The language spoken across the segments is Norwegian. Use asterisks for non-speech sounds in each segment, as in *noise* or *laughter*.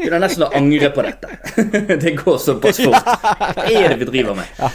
Begynner nesten å angre på dette. *laughs* Det går såpass fort. Hva er det vi driver med? Ja.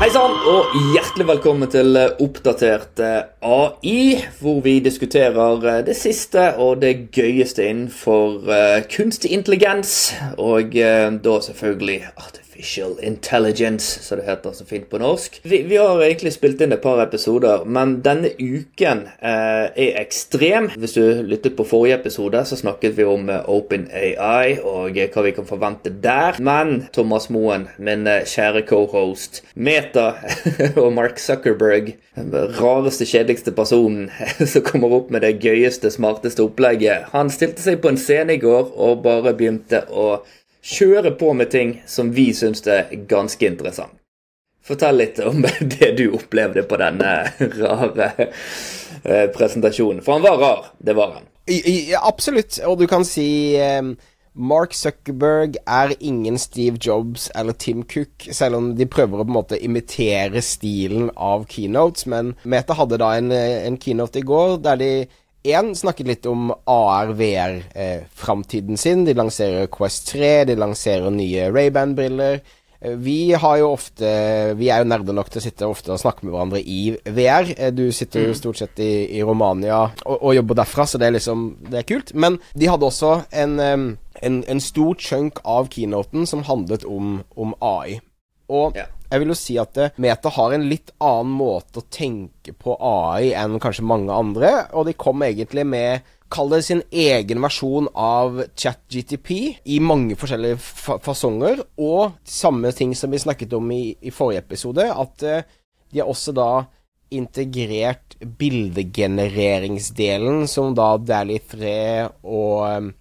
Hei sann, og hjertelig velkommen til Oppdatert AI, hvor vi diskuterer eh, det siste og det gøyeste innenfor kunstig intelligens, og da selvfølgelig artificial Artificial Intelligence, som det heter så fint på norsk. Vi, vi, har egentlig spilt inn et par episoder, men denne uken eh, er ekstrem. Hvis du lyttet på forrige episode, så snakket vi om eh, OpenAI og eh, hva vi kan forvente der. Men Thomas Moen, min eh, kjære cohost, Meta *laughs* og Mark Zuckerberg, den rareste, kjedeligste personen *laughs* som kommer opp med det gøyeste, smarteste opplegget, han stilte seg på en scene i går og bare begynte å kjøre på med ting som vi syns er ganske interessant. Fortell litt om *laughs* det du opplevde på denne *laughs* rare eh, presentasjonen. For han var rar, det var han. Ja, absolutt, og du kan si um, Mark Zuckerberg er ingen Steve Jobs eller Tim Cook, selv om de prøver å på en måte imitere stilen av keynotes. Men Meta hadde da en, en keynote i går der de én snakket litt om AR-VR-framtiden eh, sin. De lanserer Quest 3, de lanserer nye Ray-Ban-briller. Eh, vi har jo ofte Vi er jo nerder nok til å sitte ofte og snakke med hverandre i VR. Eh, du sitter jo mm. stort sett i, i Romania og, og, jobber derfra, så det er liksom Det er kult. Men de hadde også en, en, en stor chunk av keynoten som handlet om, om AI. Og yeah. Jeg vil jo si at eh, Meta har en litt annen måte å tenke på AI enn kanskje mange andre, og de kom egentlig med Kall det sin egen versjon av ChatGTP i mange forskjellige fa fasonger, og samme ting som vi snakket om i, i forrige episode, at uh, de har også da integrert bildegenereringsdelen, som da Dally 3 og uh,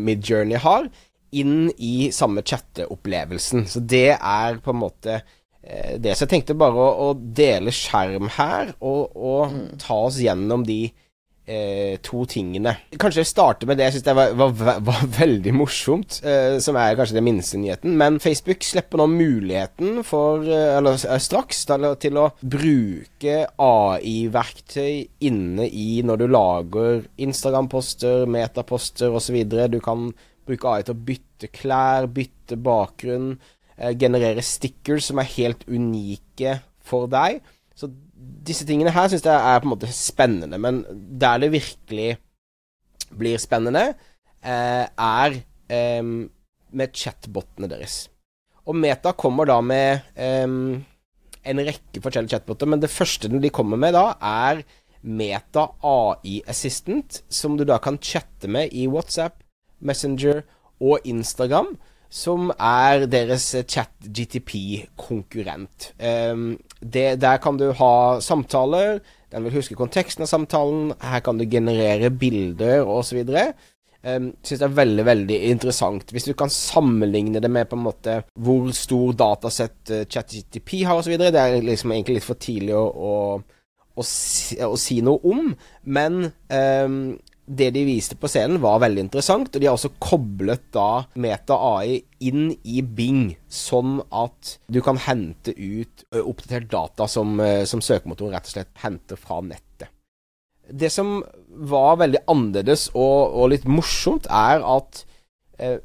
Midjourney har, inn i samme chatteopplevelsen. Så det er på en måte eh, det. Så jeg tenkte bare å, å dele skjerm her, og, og mm. ta oss gjennom de eh, to tingene. Kanskje starte med det jeg syns var, var, var, *laughs* veldig morsomt, eh, som er kanskje den minste nyheten. Men Facebook slipper nå muligheten for, eh, eller eh, straks, til, å bruke AI-verktøy inne i når du lager Instagram-poster, metaposter osv. Du kan Bruke AI til å bytte klær, bytte bakgrunn, eh, generere stickers som er helt unike for deg. Så disse tingene her syns jeg er på en måte spennende, men der det virkelig blir spennende, eh, er eh, med chatbotene deres. Og Meta kommer da med en rekke forskjellige chatboter, men det første de kommer med da, er Meta AI Assistant, som du da kan chatte med i WhatsApp, Messenger og Instagram, som er deres chat-GTP-konkurrent. Um, der kan du ha samtaler, den vil huske konteksten av samtalen, her kan du generere bilder osv. Um, Syns det er veldig veldig interessant. Hvis du kan sammenligne det med på en måte hvor stor datasett uh, ChatGTP har osv. Det er liksom egentlig litt for tidlig å, å, å, si, å si, noe om. Men um, det de viste på scenen, var veldig interessant. Og de har også koblet da Meta AI inn i Bing, sånn at du kan hente ut oppdatert data som, som søkemotoren rett og slett henter fra nettet. Det som var veldig annerledes og, og litt morsomt, er at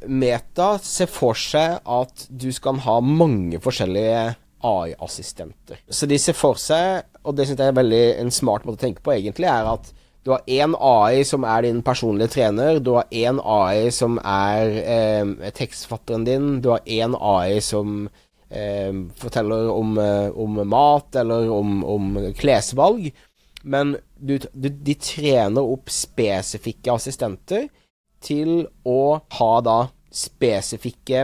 Meta ser for seg at du skal ha mange forskjellige AI-assistenter. Så de ser for seg, og det syns jeg er veldig en smart måte å tenke på, egentlig, er at du har én AI som er din personlige trener. Du har én AI som er eh, tekstfatteren din. Du har én AI som eh, forteller om, eh, om, mat eller om, om klesvalg. Men du, du, de trener opp spesifikke assistenter til å ha da spesifikke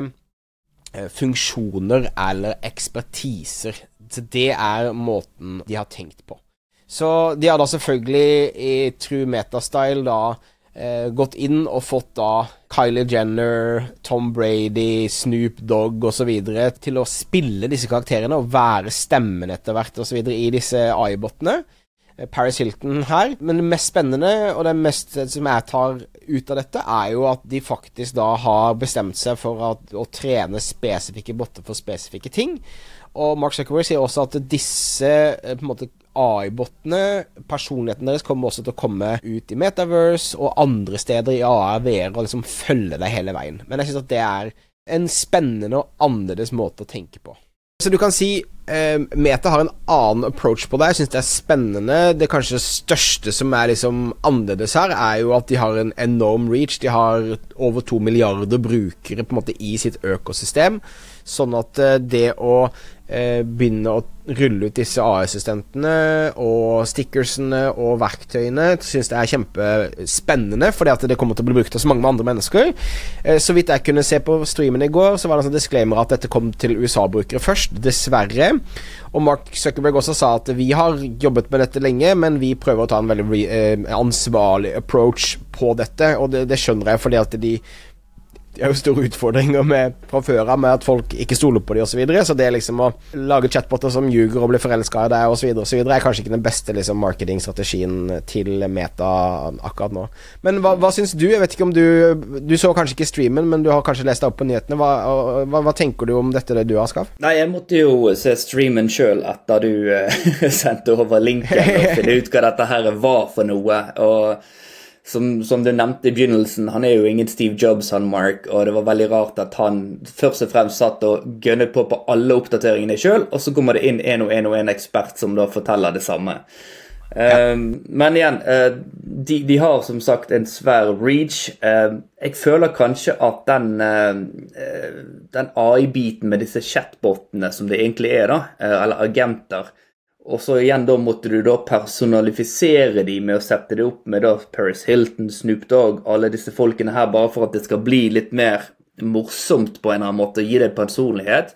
eh, funksjoner eller ekspertiser. Så det er måten de har tenkt på. Så de har da selvfølgelig i true metastyle da eh, gått inn og fått da Kylie Jenner, Tom Brady, Snoop Dogg osv. til å spille disse karakterene og være stemmen etter hvert osv. i disse AI-botene. Eh, Paris Hilton her. Men det mest spennende, og det mest som jeg tar ut av dette, er jo at de faktisk da har bestemt seg for at, å trene spesifikke botter for spesifikke ting. Og Mark Zuckerberg sier også at disse eh, på en måte AI-bottene, personligheten deres, kommer også til å komme ut i Metaverse og andre steder i AR, VR, og liksom følge deg hele veien. Men jeg syns at det er en spennende og annerledes måte å tenke på. Så du kan si eh, Meta har en annen approach på det. Jeg syns det er spennende. Det kanskje største som er liksom annerledes her, er jo at de har en enorm reach. De har over to milliarder brukere på en måte i sitt økosystem. Sånn at eh, det å eh, begynne å rulle ut disse AI-assistentene og stickersene og verktøyene, syns jeg er kjempespennende, fordi at det kommer til å bli brukt av så mange andre mennesker. Eh, så vidt jeg kunne se på streamen i går, så var det en sånn disclaimer at dette kom til USA-brukere først, dessverre. Og Mark Zuckerberg også sa at vi har jobbet med dette lenge, men vi prøver å ta en veldig ansvarlig approach på dette, og det, det skjønner jeg fordi at de de har jo store utfordringer med, fra før av med at folk ikke stoler på dem osv. Så, videre, så det liksom å lage chatboter som ljuger og blir forelska i deg osv., osv. er kanskje ikke den beste liksom, marketingstrategien til Meta akkurat nå. Men hva, hva syns du? Jeg vet ikke om du Du så kanskje ikke streamen, men du har kanskje lest deg opp på nyhetene. Hva, hva, hva tenker du om dette det du har skaffet? Nei, jeg måtte jo se streamen sjøl etter du uh, *laughs* sendte over linken, og finne ut hva dette her var for noe. og som, som, du nevnte i begynnelsen, han er jo ingen Steve Jobs, han Mark, og det var veldig rart at han først og fremst satt og gønnet på på alle oppdateringene sjøl, og så kommer det inn en og en og en ekspert som da forteller det samme. Ja. Uh, men igjen, uh, de, de, har som sagt en svær reach. Uh, jeg føler kanskje at den, den AI-biten med disse chatbotene som det egentlig er, da, eller agenter, og så igjen da måtte du da personalifisere de med å sette det opp med da Paris Hilton, Snoop Dogg, alle disse folkene her, bare for at det skal bli litt mer morsomt på en eller annen måte, gi det personlighet.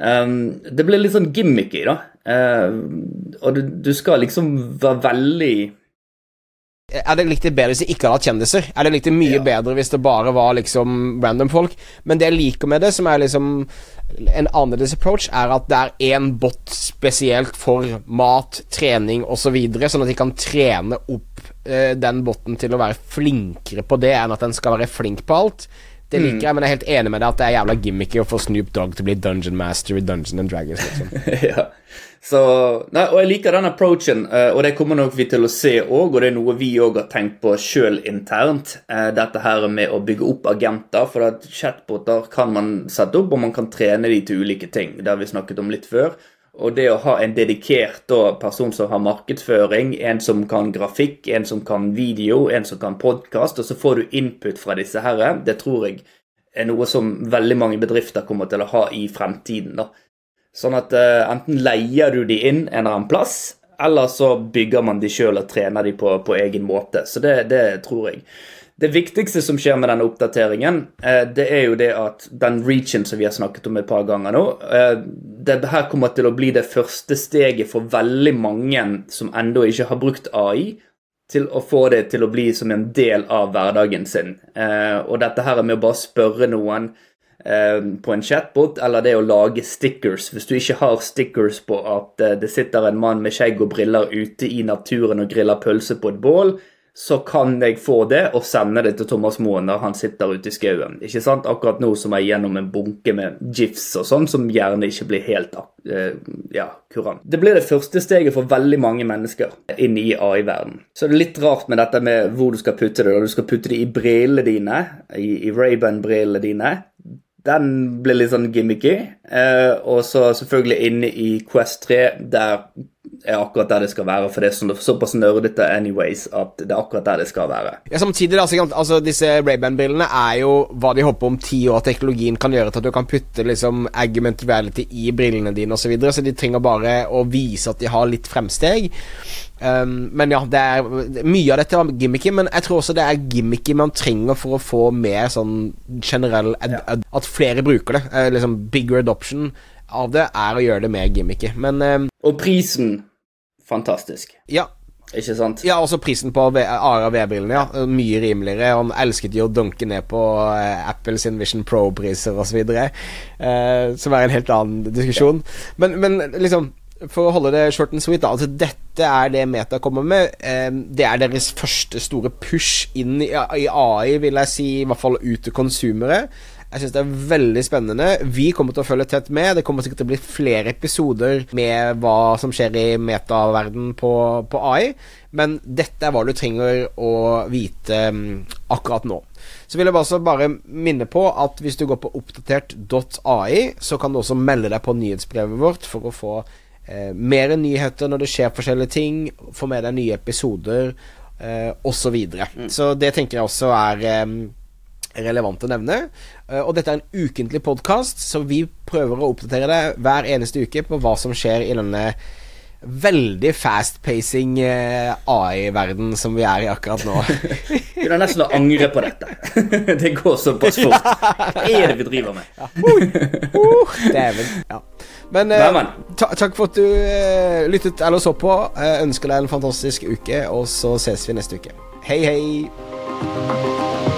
Um, det ble litt sånn gimmicky, da. Uh, og du, du, skal liksom være veldig er det litt bedre hvis de ikke hadde hatt kjendiser? Er det litt mye ja. bedre hvis det bare var liksom random folk? Men det jeg liker med det, som er liksom en annerledes approach, er at det er én bot spesielt for mat, trening osv., så videre, sånn at de kan trene opp eh, den boten til å være flinkere på det enn at den skal være flink på alt. Det liker mm. jeg, men jeg er helt enig med deg at det er jævla gimmicky å få Snoop Dogg til å bli Dungeon Master i Dungeon and Dragons. Liksom. *laughs* ja. Så, nei, og jeg liker den approachen, uh, og det kommer nok vi til å se òg, og det er noe vi òg har tenkt på sjøl internt. Uh, dette her med å bygge opp agenter, for at chatboter kan man sette opp, og man kan trene de til ulike ting. Det har vi snakket om litt før. Og det å ha en dedikert da, person som har markedsføring, en som kan grafikk, en som kan video, en som kan podkast, og så får du input fra disse herre, det tror jeg er noe som veldig mange bedrifter kommer til å ha i fremtiden. da. Sånn at uh, enten leier du de inn en eller annen plass, eller så bygger man de sjøl og trener de på, på egen måte. Så det, det tror jeg. Det viktigste som skjer med denne oppdateringen, uh, det er jo det at den reachen som vi har snakket om et par ganger nå, uh, det her kommer til å bli det første steget for veldig mange som ennå ikke har brukt AI, til å få det til å bli som en del av hverdagen sin. Og dette her er med å bare spørre noen på en chatbot, eller det å lage stickers. Hvis du ikke har stickers på at det sitter en mann med skjegg og briller ute i naturen og griller pølse på et bål, så kan jeg få det og sende det til Thomas Moen når han sitter ute i skauen. Ikke sant? Akkurat nå som jeg er gjennom en bunke med gifs og sånn, som gjerne ikke blir helt uh, ja, kurant. Det blir det første steget for veldig mange mennesker inn i AI-verden. Så det er litt rart med dette med hvor du skal putte det. Du skal putte det i brillene dine, i, i Ray-Ban-brillene dine. Den ble litt sånn gimmicky. Uh, og så selvfølgelig inne i Quest 3, der er akkurat der det skal være, for det er sånn, såpass nerdete anyways at det er akkurat der det skal være. Ja, Samtidig, altså, altså disse Ray-Ban-brillene er jo hva de håper om ti år teknologien kan gjøre til at du kan putte liksom augmented reality i brillene dine osv., så, videre, så de trenger bare å vise at de har litt fremsteg. Um, men ja, det er mye av dette var gimmicky, men jeg tror også det er gimmicky man trenger for å få mer sånn generell At flere bruker det. Uh, liksom bigger adoption av det er å gjøre det mer gimmicky, men um, Og prisen fantastisk. Ja. Ikke sant? Ja, også prisen på ARA V-brillene. ja Mye rimeligere. Han elsket jo å dunke ned på Apples Apple sin Vision Pro-priser osv., eh, som er en helt annen diskusjon. Ja. Men, men, liksom for å holde det short and sweet, da. Altså, dette er det Meta kommer med. Um, det er deres første store push inn i, i, AI, vil jeg si, i hvert fall ut til konsumere. Jeg syns det er veldig spennende. Vi kommer til å følge tett med. Det kommer sikkert til å bli flere episoder med hva som skjer i metaverden på, på AI, men dette er hva du trenger å vite um, akkurat nå. Så vil jeg bare, bare minne på at hvis du går på oppdatert.ai, så kan du også melde deg på nyhetsbrevet vårt for å få eh, mer nyheter når det skjer forskjellige ting, få med deg nye episoder eh, osv. Så, mm. så det tenker jeg også er eh, relevant å nevne. Uh, og dette er en ukentlig podkast, så vi prøver å oppdatere deg hver eneste uke på hva som skjer i denne veldig fast-pacing uh, AI-verden som vi er i akkurat nå. *laughs* Begynner nesten å angre på dette. *laughs* det går såpass fort. *laughs* Hva er det vi driver med? Ja. Uh, uh, Dæven. Ja. Men uh, ta takk for at du uh, lyttet eller så på. Uh, ønsker deg en fantastisk uke, og så ses vi neste uke. Hei, hei.